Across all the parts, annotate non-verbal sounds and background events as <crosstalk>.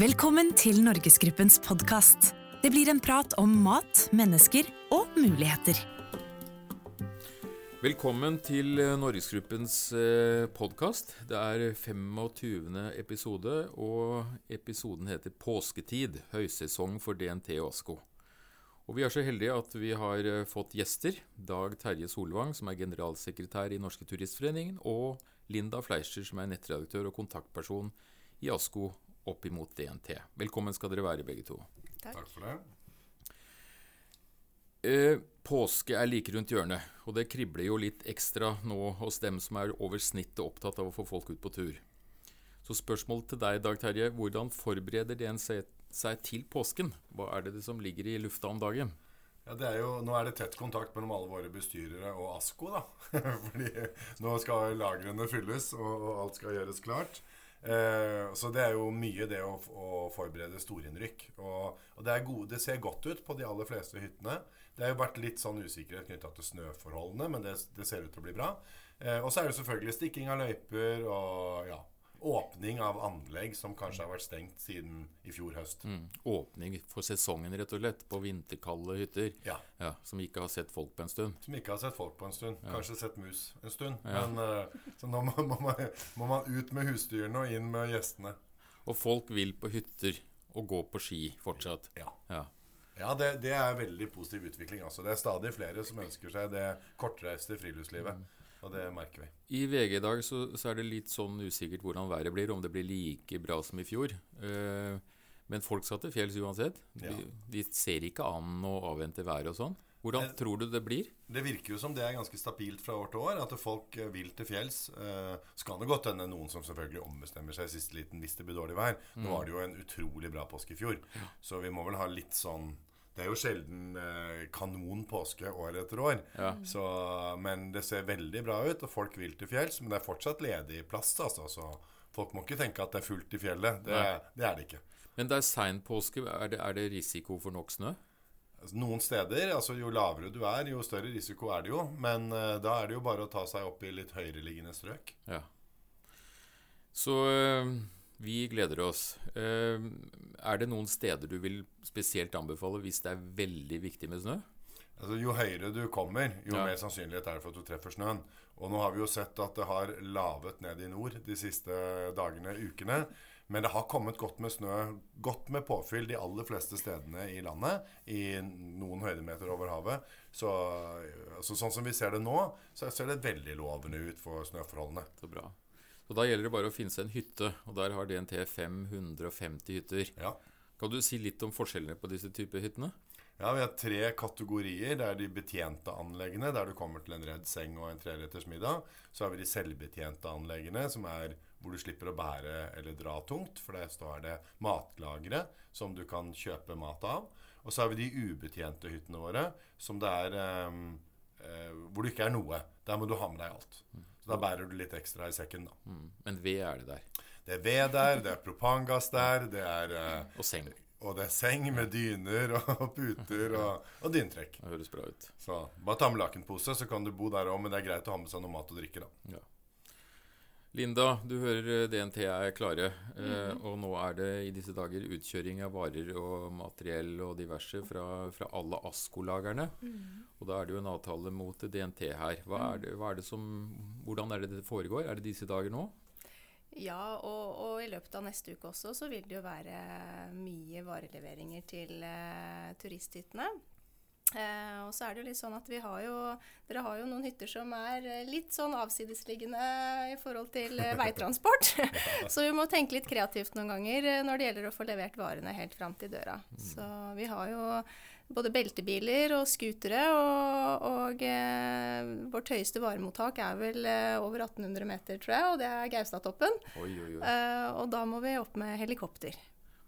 Velkommen til Norgesgruppens podkast. Det blir en prat om mat, mennesker og muligheter. Velkommen til eh, Norgesgruppens podkast. Det er 25. episode, og episoden heter 'Påsketid høysesong for DNT og ASKO'. Og Vi er så heldige at vi har eh, fått gjester. Dag Terje Solvang, som er generalsekretær i Norske Turistforeningen, og Linda Fleischer, som er nettredaktør og kontaktperson i ASKO opp imot DNT. Velkommen skal dere være, begge to. Takk, Takk for det. Eh, påske er like rundt hjørnet, og det kribler jo litt ekstra nå hos dem som er over snittet opptatt av å få folk ut på tur. Så spørsmålet til deg, Dag Terje. Hvordan forbereder DNC seg til påsken? Hva er det som ligger i lufta om dagen? Ja, er jo, nå er det tett kontakt mellom alle våre bestyrere og ASKO. da. <laughs> Fordi nå skal lagrene fylles, og, og alt skal gjøres klart. Eh, så det er jo mye det å, å forberede storinnrykk. Og, og det, gode, det, ser godt ut på de aller fleste hyttene. Det har jo vært litt sånn usikkerhet knytta til snøforholdene, men det, det, ser ut til å bli bra. Eh, og så er det selvfølgelig stikking av løyper og ja, åpning av anlegg som kanskje har vært stengt siden i fjor høst. Mm. Åpning for sesongen, rett og slett, på vinterkalde hytter. Ja. ja. Som ikke har sett folk på en stund. Som ikke har sett folk på en stund. Kanskje sett mus en stund. Men uh, så nå må, må, man, må, man, ut med husdyrene og inn med gjestene. Og folk vil på hytter og gå på ski fortsatt. Ja. ja. Ja, det, det, er veldig positiv utvikling. Altså. Det er stadig flere som ønsker seg det kortreiste friluftslivet. Og det merker vi. I VG i dag så, så, er det litt sånn usikkert hvordan været blir, om det blir like bra som i fjor. Uh, men folk skal til fjells uansett. De, ja. de, ser ikke an å avvente været og sånn. Hvordan det, tror du det blir? Det virker jo som det er ganske stabilt fra år til år. At folk eh, vil til fjells. Uh, skal det godt hende noen som selvfølgelig ombestemmer seg i siste liten hvis det blir dårlig vær. Nå mm. var det jo en utrolig bra påske i fjor, så vi må vel ha litt sånn det er jo sjelden eh, kanon påske år etter år. Ja. Så, men det ser veldig bra ut, og folk vil til fjells. Men det er fortsatt ledig plass, altså. Så folk må ikke tenke at det er fullt i fjellet. Det, det er det ikke. Men det er sein påske. Er det, er det, risiko for nok snø? Altså, noen steder. altså Jo lavere du er, jo større risiko er det jo. Men uh, da er det jo bare å ta seg opp i litt høyereliggende strøk. Ja. Så uh vi gleder oss. Uh, er det noen steder du vil spesielt anbefale hvis det er veldig viktig med snø? Altså, jo høyere du kommer, jo ja. mer sannsynlighet er det for at du treffer snøen. Og nå har vi jo sett at det har lavet ned i nord de siste dagene, ukene. Men det har kommet godt med snø, godt med påfyll de aller fleste stedene i landet. I noen høydemeter over havet. Så altså, sånn som vi ser det nå, så ser det veldig lovende ut for snøforholdene. Så bra. Så da gjelder det bare å finne seg en hytte, og der har DNT 550 hytter. Ja. Kan du si litt om forskjellene på disse typer hyttene? Ja, Vi har tre kategorier. Det er de betjente anleggene, der du kommer til en redd seng og en treretters middag. Så har vi de selvbetjente anleggene, som er hvor du slipper å bære eller dra tungt. For der står det matlagre som du kan kjøpe mat av. Og så har vi de ubetjente hyttene våre, som det er eh, uh, hvor det ikke er noe. Der må du ha med deg alt. Så da bærer du litt ekstra i sekken, da. Mm. Men ved er det der? Det er ved der, det er propangass der, det er uh, Og seng. Og det er seng med dyner og <laughs> puter og, og dyntrekk. Det høres bra ut. Så bare ta med lakenpose, så kan du bo der òg, men det er greit å ha med seg noe mat og drikke, da. Ja. Linda, du hører eh, DNT er klare. Mm. og nå er det i disse dager utkjøring av varer og materiell og diverse fra, fra alle ASKO-lagerne. Mm. Og da er det jo en avtale mot DNT her. Hva er det, hva er det som, hvordan er det det foregår? Er det disse dager nå? Ja, og, og, i løpet av neste uke også så vil det jo være mye vareleveringer til uh, turisthyttene. Eh, og så er det jo litt sånn at vi har jo Dere har jo noen hytter som er eh, litt sånn avsidesliggende i forhold til eh, veitransport. <laughs> <laughs> så vi må tenke litt kreativt noen ganger eh, når det gjelder å få levert varene helt fram til døra. Mm. Så vi har jo både beltebiler og scootere, og, og eh, vårt høyeste varemottak er vel eh, over 1800 meter, tror jeg, og det er Gaustatoppen. Eh, og da må vi opp med helikopter.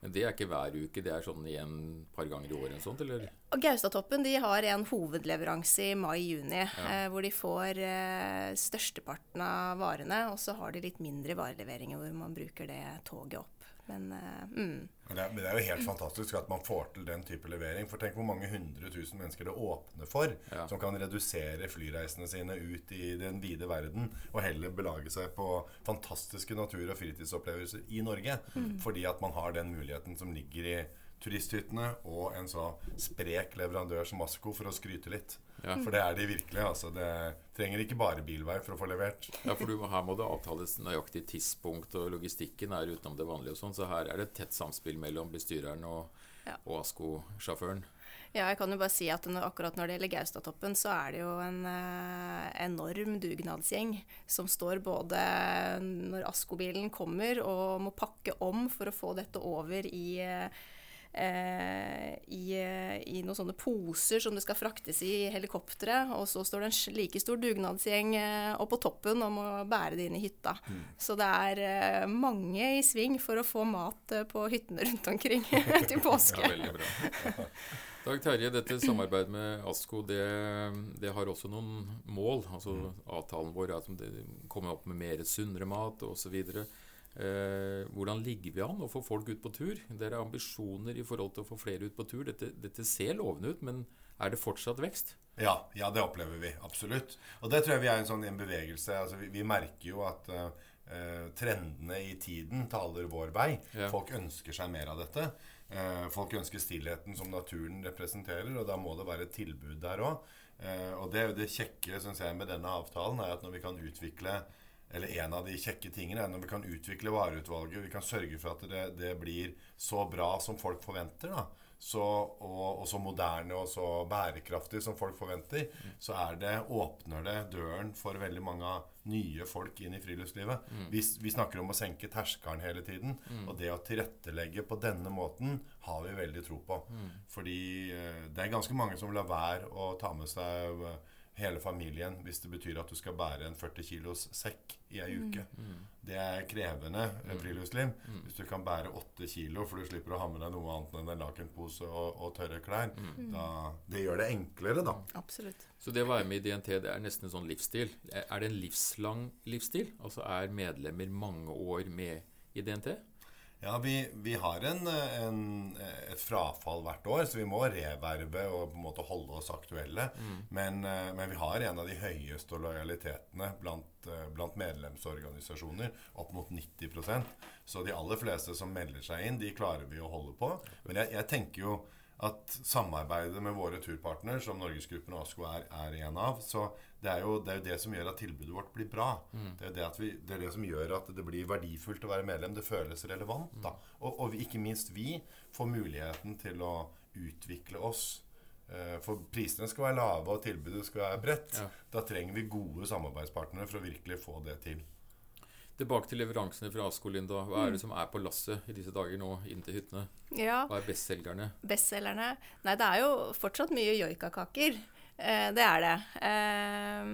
Men det er ikke hver uke, det er sånn igjen et par ganger i året? Sånt, eller? Gaustatoppen de har en hovedleveranse i mai-juni, eh, hvor de får eh, størsteparten av varene. Og så har de litt mindre vareleveringer hvor man bruker det toget opp. Men eh, mm. Men det, er, men det er jo helt fantastisk at man får til den type levering. For tenk hvor mange hundre tusen mennesker det åpner for, Ja. som kan redusere flyreisene sine ut i den vide verden, og heller belage seg på fantastiske natur- og fritidsopplevelser i Norge. Fordi at man har den muligheten som ligger i turisthyttene og en så sprek leverandør som Masco for å skryte litt. Ja. For det er de virkelig. altså Det trenger ikke bare bilvei for å få levert. Ja, for du, her må det avtales nøyaktig tidspunkt, og logistikken er utenom det vanlige. og sånn, Så her er det et tett samspill mellom bestyreren og, Ja. og ASKO-sjåføren. Ja, jeg kan jo bare si at når, akkurat når det gjelder Gaustatoppen, så er det jo en eh, enorm dugnadsgjeng som står både når Asko-bilen kommer og må pakke om for å få dette over i eh, i, eh, i noen sånne poser som det skal fraktes i helikopteret. Og så står det en like stor dugnadsgjeng eh, oppå toppen og må bære det inn i hytta. Så det er eh, mange i sving for å få mat eh, på hyttene rundt omkring <laughs> til påske. Ja, veldig bra. <laughs> Dag Terje, dette samarbeidet med ASKO det, det har også noen mål. altså Avtalen vår er at de kommer opp med mer sunnere mat osv. Eh, hvordan ligger vi an å få folk ut på tur? Dere har ambisjoner i forhold til å få flere ut på tur. Dette, dette ser lovende ut, men er det fortsatt vekst? Ja, ja, det opplever vi. Absolutt. Og det tror jeg vi er en sånn en bevegelse. Altså, vi, vi merker jo at eh, trendene i tiden taler vår vei. Ja. Folk ønsker seg mer av dette. Uh, folk ønsker stillheten som naturen representerer, og da må det være et tilbud der òg. Uh, og det er det kjekke synes jeg, med denne avtalen, er at når vi kan utvikle eller en av de kjekke tingene er når vi kan utvikle vareutvalget, vi kan sørge for at det, det blir så bra som folk forventer, da. Så, og, og så moderne og så bærekraftig som folk forventer, så er det, åpner det døren for veldig mange nye folk inn i friluftslivet. Vi, vi snakker om å senke terskelen hele tiden. Og det å tilrettelegge på denne måten har vi veldig tro på. Fordi eh, det er ganske mange som lar være å ta med seg eh, hele familien hvis det betyr at du skal bære en 40 kilos sekk i ei uke. Det er krevende eh, friluftsliv. Hvis du kan bære 8 kilo, for du slipper å ha med deg noe annet enn en lakenpose og, og tørre klær, da, det gjør det enklere, da. Absolutt. Så det å være med i DNT det er nesten en sånn livsstil. Er det en livslang livsstil? Altså er medlemmer mange år med i DNT? Ja, vi, vi har en, en, et frafall hvert år, så vi må reverve og på en måte holde oss aktuelle. Men, eh, men vi har en av de høyeste lojalitetene blant, eh, blant medlemsorganisasjoner, opp mot 90% Så de aller fleste som melder seg inn, de klarer vi å holde på. Men jeg, jeg tenker jo at samarbeidet med våre turpartner, som Norgesgruppen og ASKO er, er en av, så det er, jo, det er jo det som gjør at tilbudet vårt blir bra. Det, er det, at vi, det er det som gjør at det blir verdifullt å være medlem. Det føles relevant. da. Og, og vi- ikke minst vi får muligheten til å utvikle oss. Eh, For prisene skal være lave, og tilbudet skal være bredt. Ja. Da trenger vi gode samarbeidspartnere for å virkelig få det til. Tilbake til leveransene fra Asko, Linda. Hva er det som er på lasset i disse dager nå inn til hyttene? Ja. Hva er bestselgerne? Bestselgerne Nei, det er jo fortsatt mye joikakaker. Eh, det er det. Eh,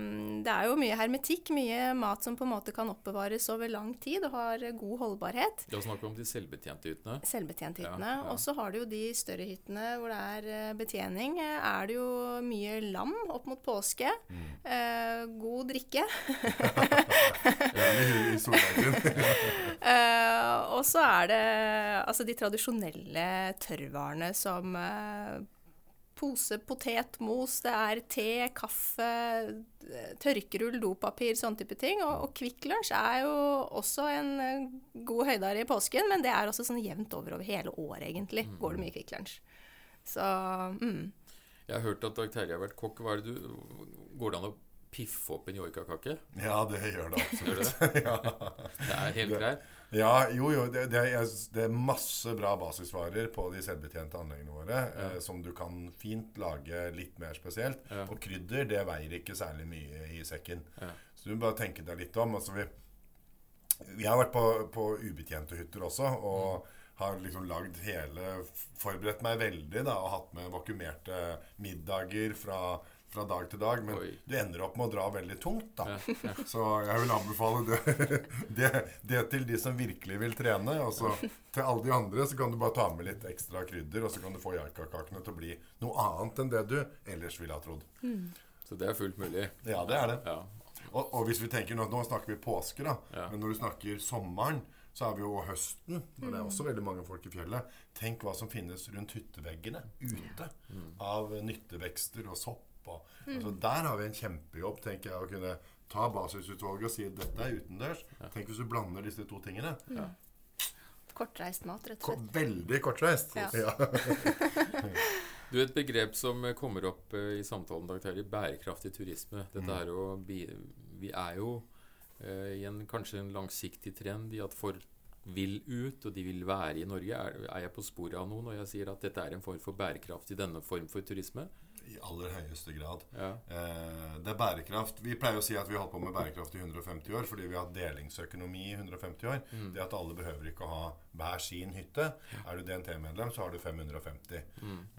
det er jo mye hermetikk, mye mat som på en måte kan oppbevares over lang tid og har god holdbarhet. La har snakket om de selvbetjente hyttene. Selvbetjenthyttene. Ja, ja. Og så har du jo de større hyttene hvor det er eh, betjening. Er det jo mye lam opp mot påske. Mm. God drikke. <laughs> I, <laughs> og så er det altså de tradisjonelle tørrvarene som pose potetmos, det er te, kaffe, tørkerull, dopapir, sånne type ting. Og, og Kvikk Lunsj er jo også en eh, god høydare i påsken, men det er også sånn jevnt over over hele året, egentlig, går det mye Kvikk Lunsj. Så mm. Jeg har hørt at Dag Terje har vært kokk. Går det an å piffe opp en joikakake? Ja, det gjør det absolutt. det det? <laughs> ja. Det er helt greit. Ja, jo, jo. Det, det, er, det er masse bra basisvarer på de selvbetjente anleggene våre eh, som du kan fint lage litt mer spesielt. Ja. Og krydder, det veier ikke særlig mye i sekken. Ja. Så du må bare tenke deg litt om. Altså, vi, vi har vært på, på ubetjente hytter også, og har liksom lagd hele Forberedt meg veldig da, og hatt med vakumerte middager fra fra dag til dag, men Oi. du ender opp med å dra veldig tungt. da. Ja, ja. Så jeg vil anbefale det, <laughs> det, det til de som virkelig vil trene. Og så til alle de andre så kan du bare ta med litt ekstra krydder, og så kan du få jaikakakene til å bli noe annet enn det du ellers ville ha trodd. Så det er fullt mulig. Ja, det er det. Ja. Og, og hvis vi tenker nå, nå snakker vi påske, da. Ja. Men når du snakker sommeren, så er vi jo høsten. Og det er også veldig mange folk i fjellet. Tenk hva som finnes rundt hytteveggene ute. Av nyttevekster og sopp. Og, altså, der har vi en kjempejobb, tenker jeg, å kunne ta basisutvalget og si at dette er utendørs. Tenk hvis du blander disse to tingene. Kortreist mat, rett og slett. veldig kortreist. Ja. Ja. <laughs> Du, Et begrep som kommer opp eh, i samtalen, Dag Terje, bærekraftig turisme. Dette er jo, vi, er jo eh, i en kanskje en langsiktig trend i at folk vil ut, og de vil være i Norge. Er, er jeg på sporet av noe når jeg sier at dette er en form for bærekraft i denne form for turisme? I aller høyeste grad. Ja. Eh, det er bærekraft. Vi pleier å si at vi har holdt på med bærekraft i 150 år fordi vi har hatt delingsøkonomi i 150 år. Det at alle behøver ikke å ha hver sin hytte. Er du DNT-medlem, så har du 550.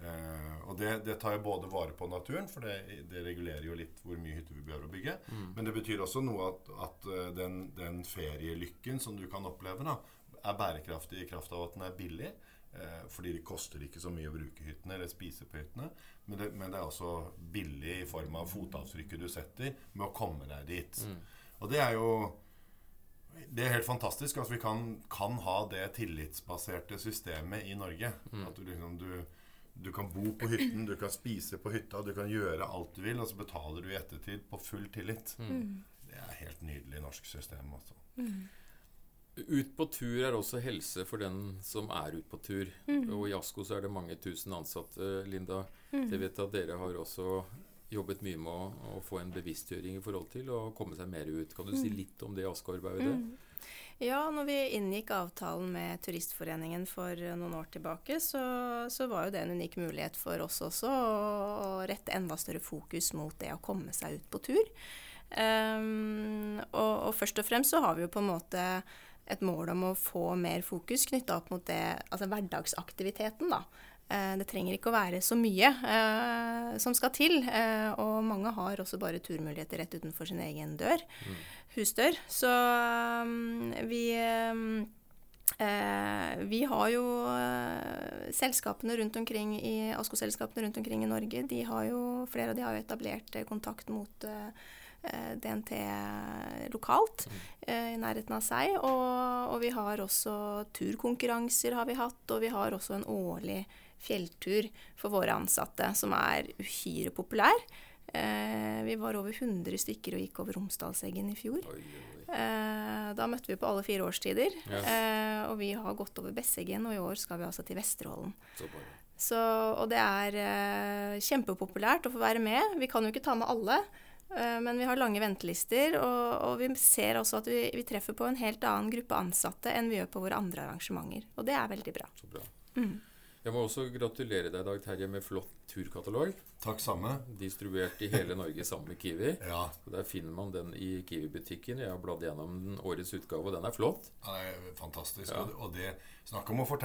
Eh, og det, det tar jo både vare på naturen, for det, det regulerer jo litt hvor mye hytte vi behøver å bygge. Men det betyr også noe at, at eh, den, den ferielykken som du kan oppleve, da, er bærekraftig i kraft av at den er billig. Eh, fordi det koster ikke så mye å bruke hyttene eller spise på hyttene. Men det, men det er også billig i form av fotavtrykket du setter med å komme deg dit. Og det er jo det er helt fantastisk at vi kan, kan ha det tillitsbaserte systemet i Norge. At du liksom du, du kan bo på hytten, du kan spise på hytta, du kan gjøre alt du vil, og så betaler du i ettertid på full tillit. Det er helt nydelig norsk system. Altså. Ut på tur er også helse for den som er ute på tur. Og i ASKO så er det mange tusen ansatte, Linda. Jeg vet at dere har også jobbet mye med å, å få en bevisstgjøring i forhold til å komme seg mer ut. Kan du si litt om det ASKO-arbeidet? Ja, når vi inngikk avtalen med Turistforeningen for noen år tilbake, så, så var jo det en unik mulighet for oss også å rette enda større fokus mot det å komme seg ut på tur. Um, og, og først og fremst så har vi jo på en måte et mål om å få mer fokus knytta opp mot det, altså hverdagsaktiviteten, da. Eh, Det trenger ikke å være så mye eh, som skal til. Eh, og mange har også bare turmuligheter rett utenfor sin egen dør, husdør. Så um, vi eh, Vi har jo eh, selskapene rundt omkring i ASKO-selskapene rundt omkring i Norge. De har jo, flere av de har jo etablert eh, kontakt mot eh, DNT lokalt eh, i nærheten av seg. Og, og vi har også turkonkurranser har vi hatt, og vi har også en årlig fjelltur for våre ansatte som er uhyre populær. Eh, vi var over 100 stykker og gikk over Romsdalseggen i fjor. Oi, oi, oi. Eh, da møtte vi på alle fire årstider. Yes. Eh, og vi har gått over Besseggen, og i år skal vi altså til Vesterålen. Så. Så, og det er eh, kjempepopulært å få være med. Vi kan jo ikke ta med alle, eh, men vi har lange ventelister. Og, og vi ser også at vi, vi treffer på en helt annen gruppe ansatte enn vi gjør på våre andre arrangementer. Og det er veldig bra. Så bra. Jeg må også gratulere deg, Dag Terje, med flott turkatalog. Takk samme. Distribuert i hele Norge sammen med Kiwi. <laughs> Ja, Og Der finner man den i Kiwi-butikken. Jeg har bladd gjennom den årets utgave, og den er flott. det er fantastisk. Ja. Og, det Snakk om å få,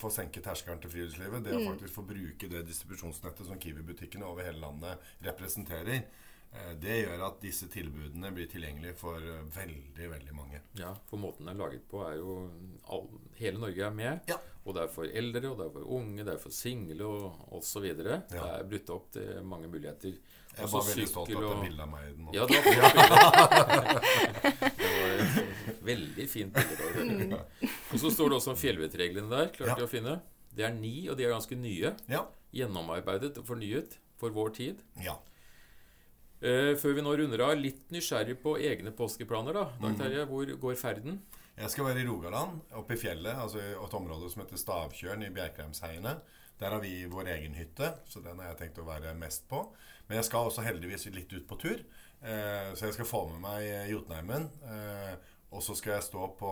få senke terskelen til friluftslivet. Det å faktisk få bruke det distribusjonsnettet som Kiwi-butikkene over hele landet representerer. Eh, Det gjør at disse tilbudene blir tilgjengelige for eh, veldig, veldig mange. Ja, For måten den er laget på, er jo all, Hele Norge er med. Ja. Og det er for eldre, og det er for unge, det er for single og osv. Det er brutt opp til mange muligheter. Jeg Også bare veldig stolt av at det bildet av meg i den. Ja, det var <laughs> Det var et veldig fint bilde. Og så står det også om fjellvettreglene der. Klarte Ja. å finne. Det er ni, og de er ganske nye. Ja. Gjennomarbeidet og fornyet for vår tid. ja. Eh, før vi nå runder av, litt nysgjerrig på egne påskeplaner, da. Dag Terje, hvor går ferden? Jeg skal være i Rogaland, oppe i fjellet, altså i et område som heter Stavkjørn i Bjerkreimsheiene. Der har vi vår egen hytte, så den har jeg tenkt å være mest på. Men jeg skal også heldigvis litt ut på tur, eh, så jeg skal få med meg Jotunheimen. Eh, og så skal jeg stå på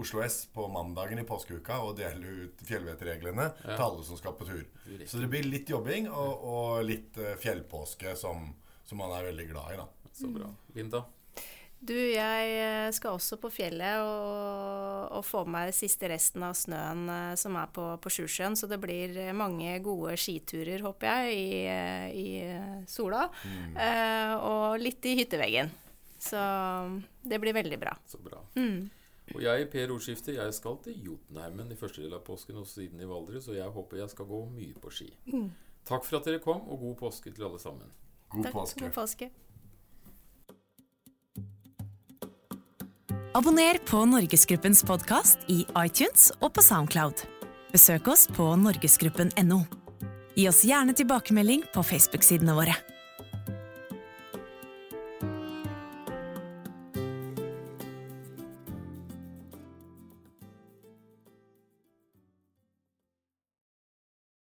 Oslo S på mandagen i påskeuka og dele ut fjellvettreglene Ja. til alle som skal på tur. Så det blir litt jobbing og, og litt fjellpåske som, som man er veldig glad i, da. Så bra. Linda? Du, jeg eh, skal også på fjellet og, og få med meg siste resten av snøen eh, som er på, på Sjusjøen. Så det blir mange gode skiturer, håper jeg, i, eh, i sola. Mm. Eh, og litt i hytteveggen. Så det blir veldig bra. Så bra. Mm. Og jeg, Per Ordskifte, jeg skal til Jotunheimen i første del av påsken og siden i Valdres, og jeg håper jeg skal gå mye på ski. Mm. Takk for at dere kom, og god påske til alle sammen. God Takk, påske. God påske. Abonner på Norgesgruppens podkast i iTunes og på Soundcloud. Besøk oss på norgesgruppen.no. Gi oss gjerne tilbakemelding på Facebook-sidene våre.